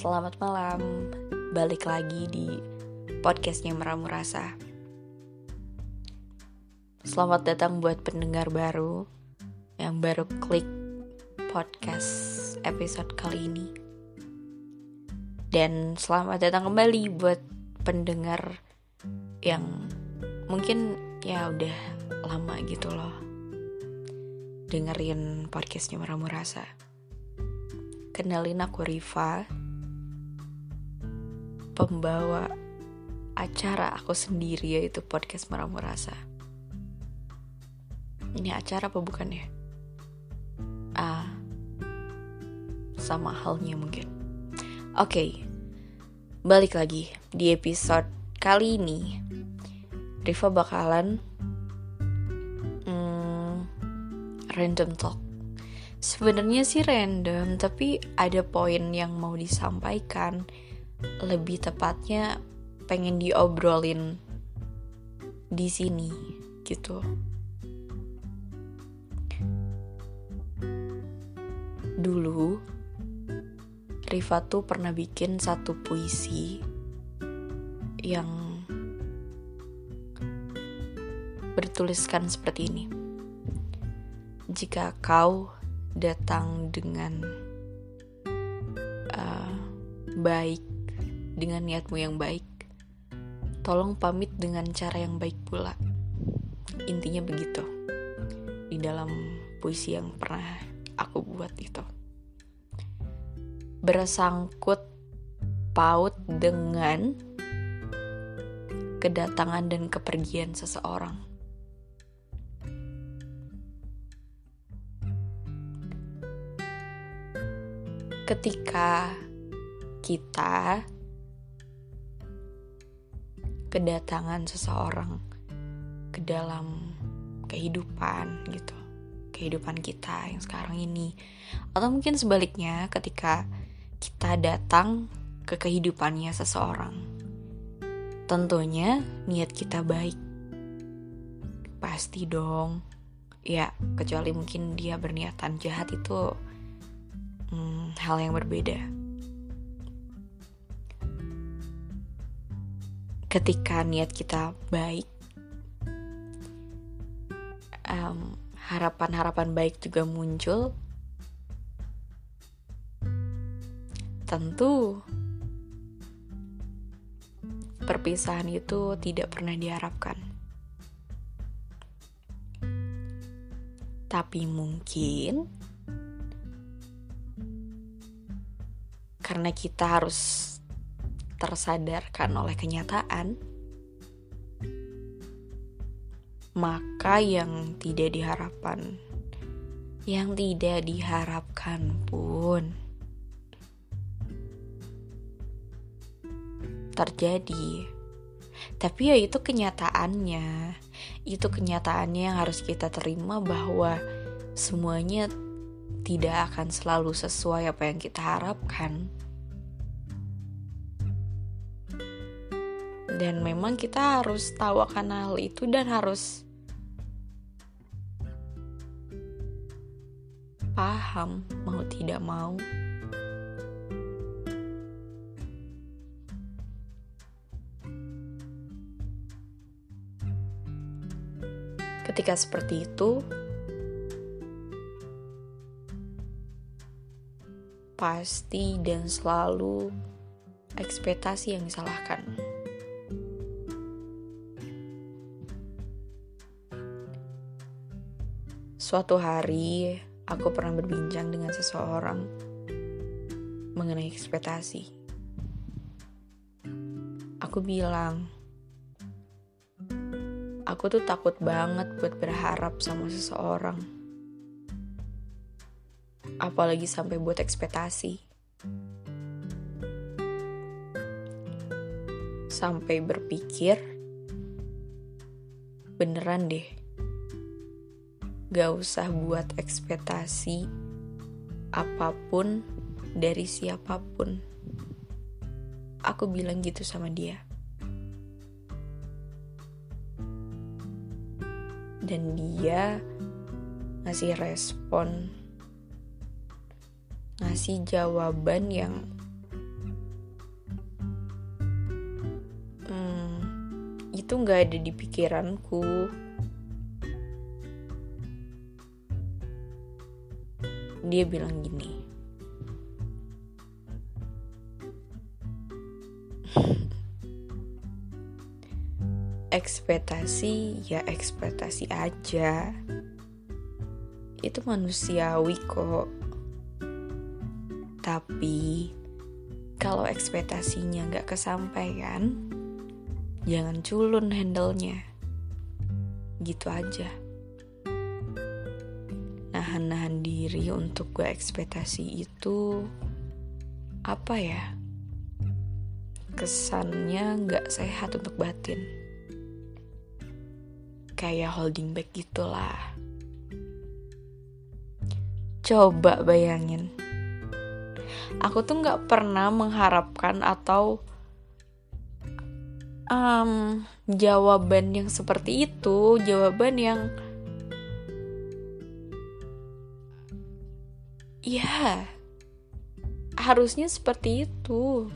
Selamat malam, balik lagi di podcastnya Meramu Rasa. Selamat datang buat pendengar baru yang baru klik podcast episode kali ini. Dan selamat datang kembali buat pendengar yang mungkin ya udah lama gitu loh dengerin podcastnya Meramu Rasa. Kenalin aku Riva, pembawa acara aku sendiri yaitu podcast Meramu Rasa. Ini acara apa bukan ya? Ah, sama halnya mungkin. Oke, okay, balik lagi di episode kali ini. Riva bakalan hmm, random talk Sebenarnya sih random, tapi ada poin yang mau disampaikan. Lebih tepatnya pengen diobrolin di sini gitu. Dulu Riva tuh pernah bikin satu puisi yang bertuliskan seperti ini. Jika kau datang dengan uh, baik, dengan niatmu yang baik, tolong pamit dengan cara yang baik pula. Intinya begitu di dalam puisi yang pernah aku buat itu. Bersangkut paut dengan kedatangan dan kepergian seseorang ketika kita kedatangan seseorang ke dalam kehidupan gitu kehidupan kita yang sekarang ini. Atau mungkin sebaliknya ketika kita datang ke kehidupannya seseorang tentunya niat kita baik. Pasti dong. Ya kecuali mungkin dia berniatan jahat itu hmm, hal yang berbeda. Ketika niat kita baik, harapan harapan-harapan baik juga muncul. Tentu, perpisahan itu tidak pernah diharapkan. Tapi mungkin karena kita harus tersadarkan oleh kenyataan, maka yang tidak diharapkan, yang tidak diharapkan pun terjadi. Tapi ya itu kenyataannya, itu kenyataannya yang harus kita terima bahwa semuanya tidak akan selalu sesuai apa yang kita harapkan. Dan memang kita harus tahu akan hal itu dan harus paham mau tidak mau. Ketika seperti itu, pasti dan selalu ekspektasi yang disalahkan. Suatu hari, aku pernah berbincang dengan seseorang mengenai ekspektasi. Aku bilang, aku tuh takut banget buat berharap sama seseorang apalagi sampai buat ekspektasi. Sampai berpikir, beneran deh, gak usah buat ekspektasi apa pun dari siapa pun. Aku bilang gitu sama dia. Dan dia ngasih respon, ngasih jawaban yang hmm, itu nggak ada di pikiranku dia bilang gini. Ekspektasi ya ekspektasi aja. Itu manusiawi kok. Tapi kalau ekspektasinya nggak kesampaian jangan culun handle-nya. Gitu aja nahan-nahan diri untuk gue ekspektasi itu apa ya? Kesannya nggak sehat untuk batin. Kayak holding back gitulah. Coba bayangin, aku tuh nggak pernah mengharapkan atau um, jawaban yang seperti itu, jawaban yang ya harusnya seperti itu.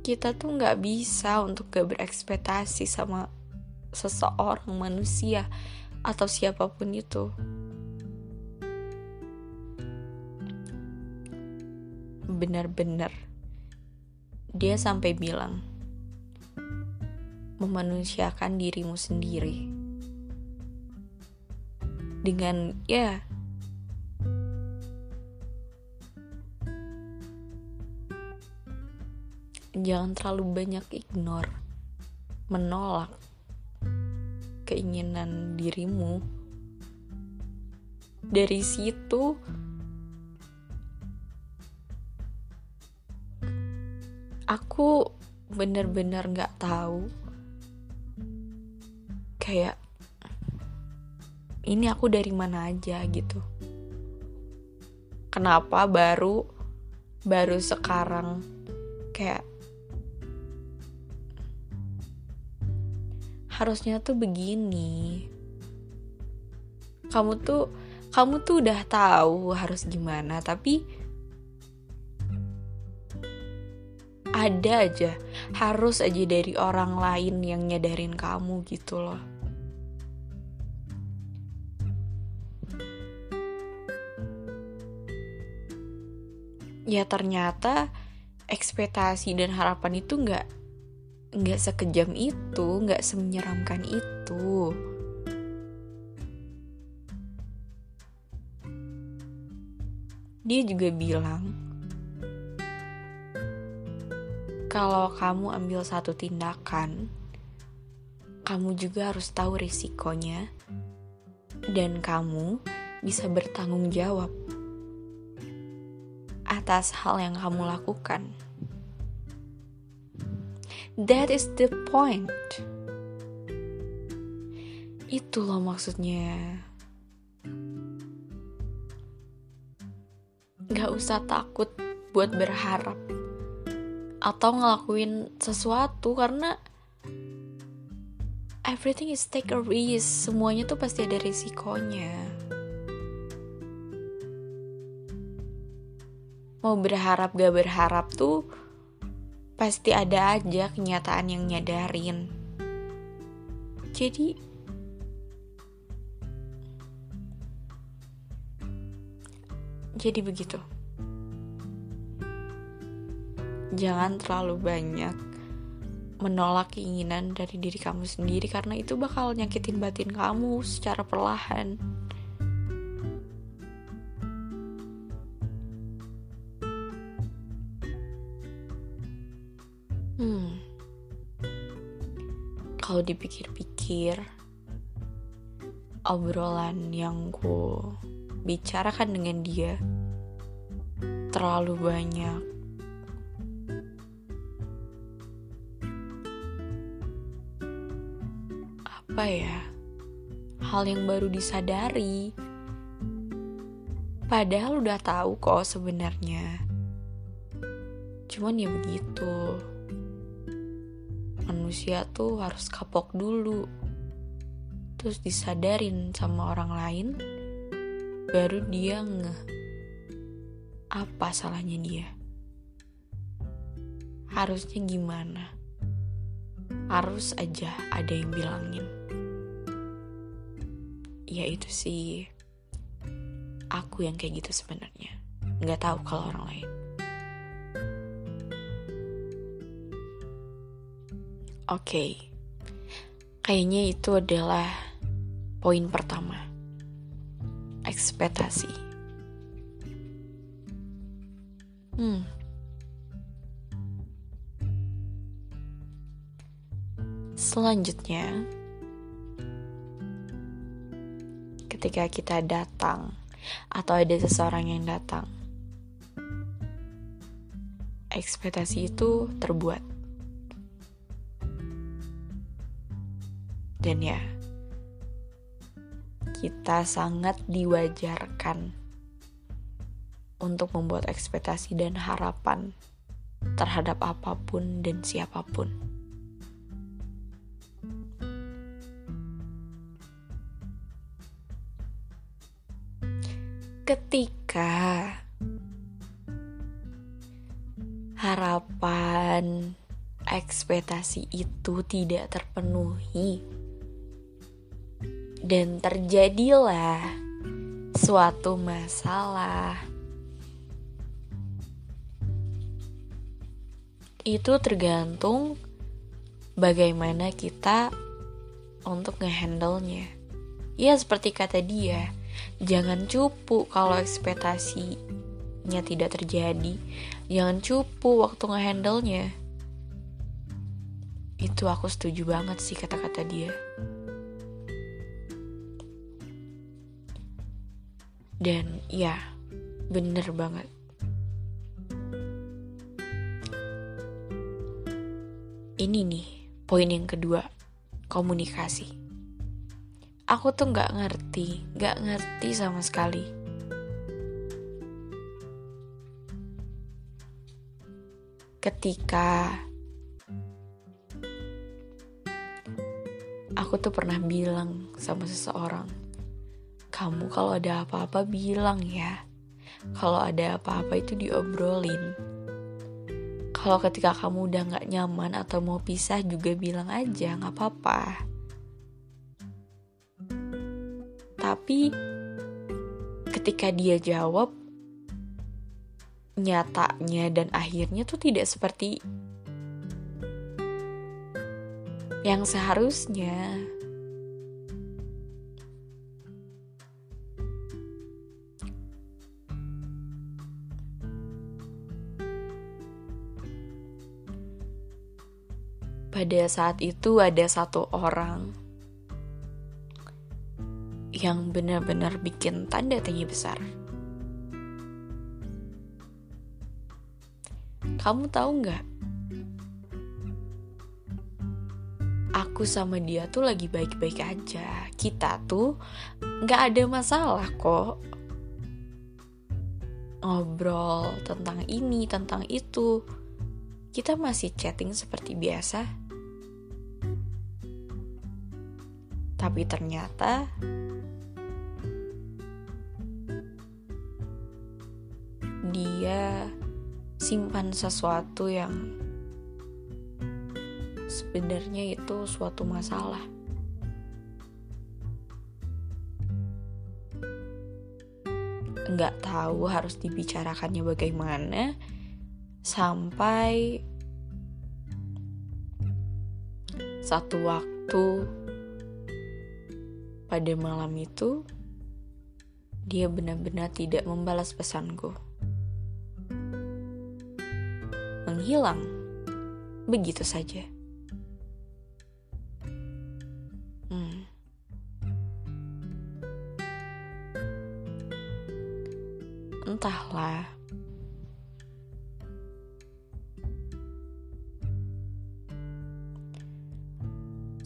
kita tuh nggak bisa untuk gak berekspektasi sama seseorang manusia atau siapa pun itu. Benar-benar. Dia sampai bilang memanusiakan dirimu sendiri dengan ya jangan terlalu banyak ignore, menolak keinginan dirimu. Dari situ, aku bener-bener gak tahu kayak ini aku dari mana aja? Gitu. Kenapa baru baru sekarang kayak harusnya tuh begini. Kamu tuh kamu tuh udah tahu harus gimana tapi ada aja harus aja dari orang lain yang nyadarin kamu gitu loh ya ternyata ekspektasi dan harapan itu nggak nggak sekejam itu, nggak semenyeramkan itu. Dia juga bilang, kalau kamu ambil satu tindakan, kamu juga harus tahu risikonya, dan kamu bisa bertanggung jawab atas hal yang kamu lakukan. That is the point. Itu loh maksudnya. Gak usah takut buat berharap atau ngelakuin sesuatu karena everything is take a risk. Semuanya tuh pasti ada risikonya. Mau berharap gak berharap tuh pasti ada aja kenyataan yang nyadarin. Jadi, jadi begitu. Jangan terlalu banyak menolak keinginan dari diri kamu sendiri karena itu bakal nyakitin batin kamu secara perlahan. Kalau dipikir-pikir, obrolan yang ku bicarakan dengan dia terlalu banyak. Apa ya? Hal yang baru disadari. Padahal udah tahu kok sebenarnya. Cuman ya begitu manusia tuh harus kapok dulu. Terus disadarin sama orang lain baru dia nge apa salahnya dia. Harusnya gimana? Harus aja ada yang bilangin. Ya itu sih aku yang kayak gitu sebenarnya. Nggak tahu kalau orang lain oke okay. kayaknya itu adalah poin pertama ekspektasi hmm selanjutnya ketika kita datang atau ada seseorang yang datang. Ekspektasi itu terbuat. Dan ya, kita sangat diwajarkan untuk membuat ekspektasi dan harapan terhadap apa pun dan siapa pun. ketika harapan ekspektasi itu tidak terpenuhi dan terjadilah suatu masalah itu tergantung bagaimana kita untuk ngehandle-nya. Ya seperti kata dia, Jangan cupu kalau ekspektasinya tidak terjadi. Jangan cupu waktu ngehandle-nya. Itu aku setuju banget sih kata-kata dia. Dan ya, bener banget. Ini nih, poin yang kedua, komunikasi aku tuh nggak ngerti, nggak ngerti sama sekali. Ketika aku tuh pernah bilang sama seseorang, kamu kalau ada apa-apa bilang ya. Kalau ada apa-apa itu diobrolin. Kalau ketika kamu udah nggak nyaman atau mau pisah juga bilang aja, nggak apa-apa Tapi ketika dia jawab, nyatanya dan akhirnya tuh tidak seperti yang seharusnya. Pada saat itu ada satu orang yang benar-benar bikin tanda tanya besar. Kamu tahu nggak? Aku sama dia tuh lagi baik-baik aja. Kita tuh nggak ada masalah kok. Ngobrol tentang ini, tentang itu. Kita masih chatting seperti biasa. Tapi ternyata dia simpan sesuatu yang sebenarnya itu suatu masalah. Nggak tahu harus dibicarakannya bagaimana sampai satu waktu pada malam itu dia benar-benar tidak membalas pesanku. menghilang begitu saja. Hmm. Entahlah.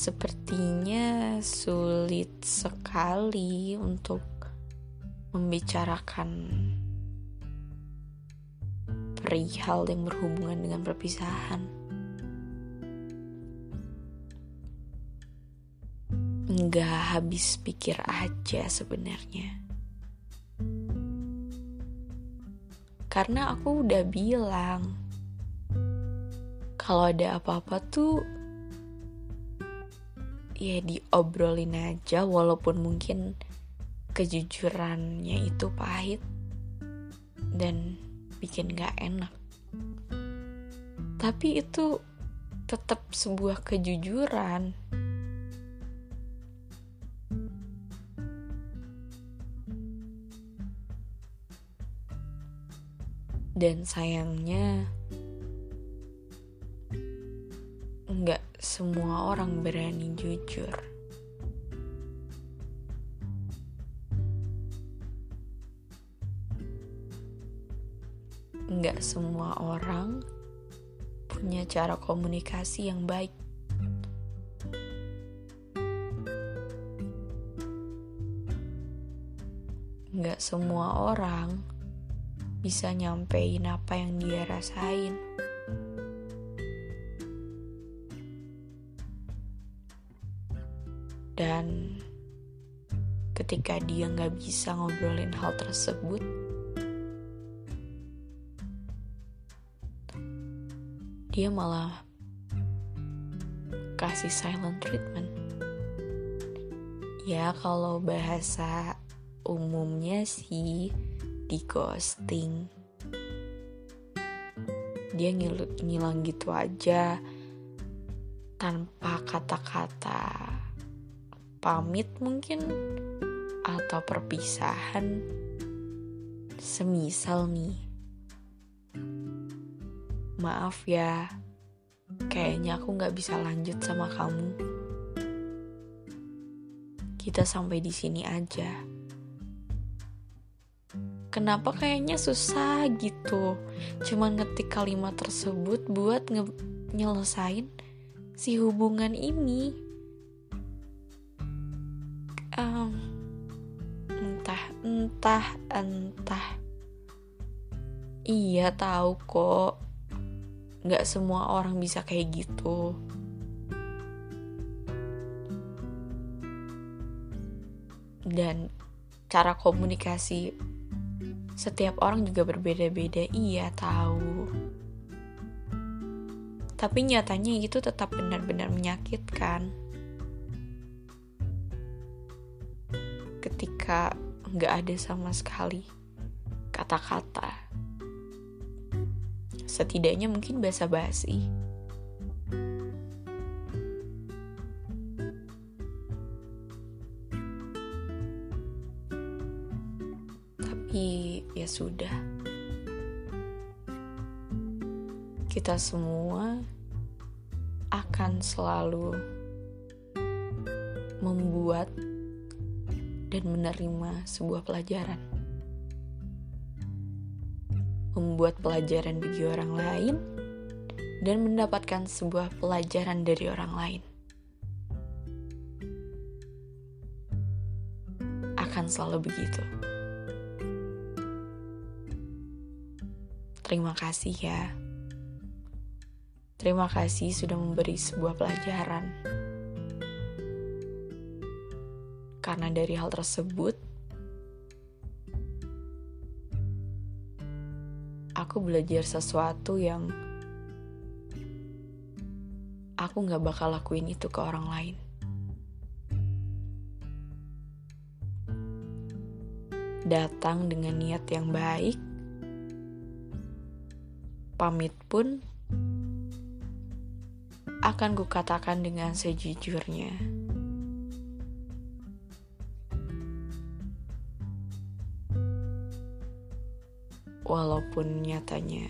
Sepertinya sulit sekali untuk membicarakan perihal yang berhubungan dengan perpisahan. Nggak habis pikir aja sebenarnya. Karena aku udah bilang, kalau ada apa-apa tuh ya diobrolin aja walaupun mungkin kejujurannya itu pahit dan bikin gak enak. Tapi itu tetap sebuah kejujuran. Dan sayangnya nggak semua orang berani jujur. Nggak semua orang punya cara komunikasi yang baik. Nggak semua orang bisa nyampein apa yang dia rasain. Dia nggak bisa ngobrolin hal tersebut, dia malah kasih silent treatment. Ya kalau bahasa umumnya sih di ghosting. Dia ngilang, ngilang gitu aja tanpa kata-kata pamit mungkin atau perpisahan? Semisal nih. Maaf ya kayaknya aku nggak bisa lanjut sama kamu. Kita sampai di sini aja. Kenapa kayaknya susah gitu? Cuman ngetik kalimat tersebut buat nge nyelesain si hubungan ini. Um, entah entah iya tahu kok nggak semua orang bisa kayak gitu dan cara komunikasi setiap orang juga berbeda-beda, iya tahu. Tapi nyatanya itu tetap benar-benar menyakitkan. Ketika nggak ada sama sekali kata-kata. Setidaknya mungkin basa-basi. tapi ya sudah. Kita semua akan selalu membuat dan menerima sebuah pelajaran. Membuat pelajaran bagi orang lain dan mendapatkan sebuah pelajaran dari orang lain. Akan selalu begitu. Terima kasih ya. Terima kasih sudah memberi sebuah pelajaran. Karena dari hal tersebut, aku belajar sesuatu yang aku gak bakal lakuin itu ke orang lain. Datang dengan niat yang baik, pamit pun akan kukatakan dengan sejujurnya. Walaupun nyatanya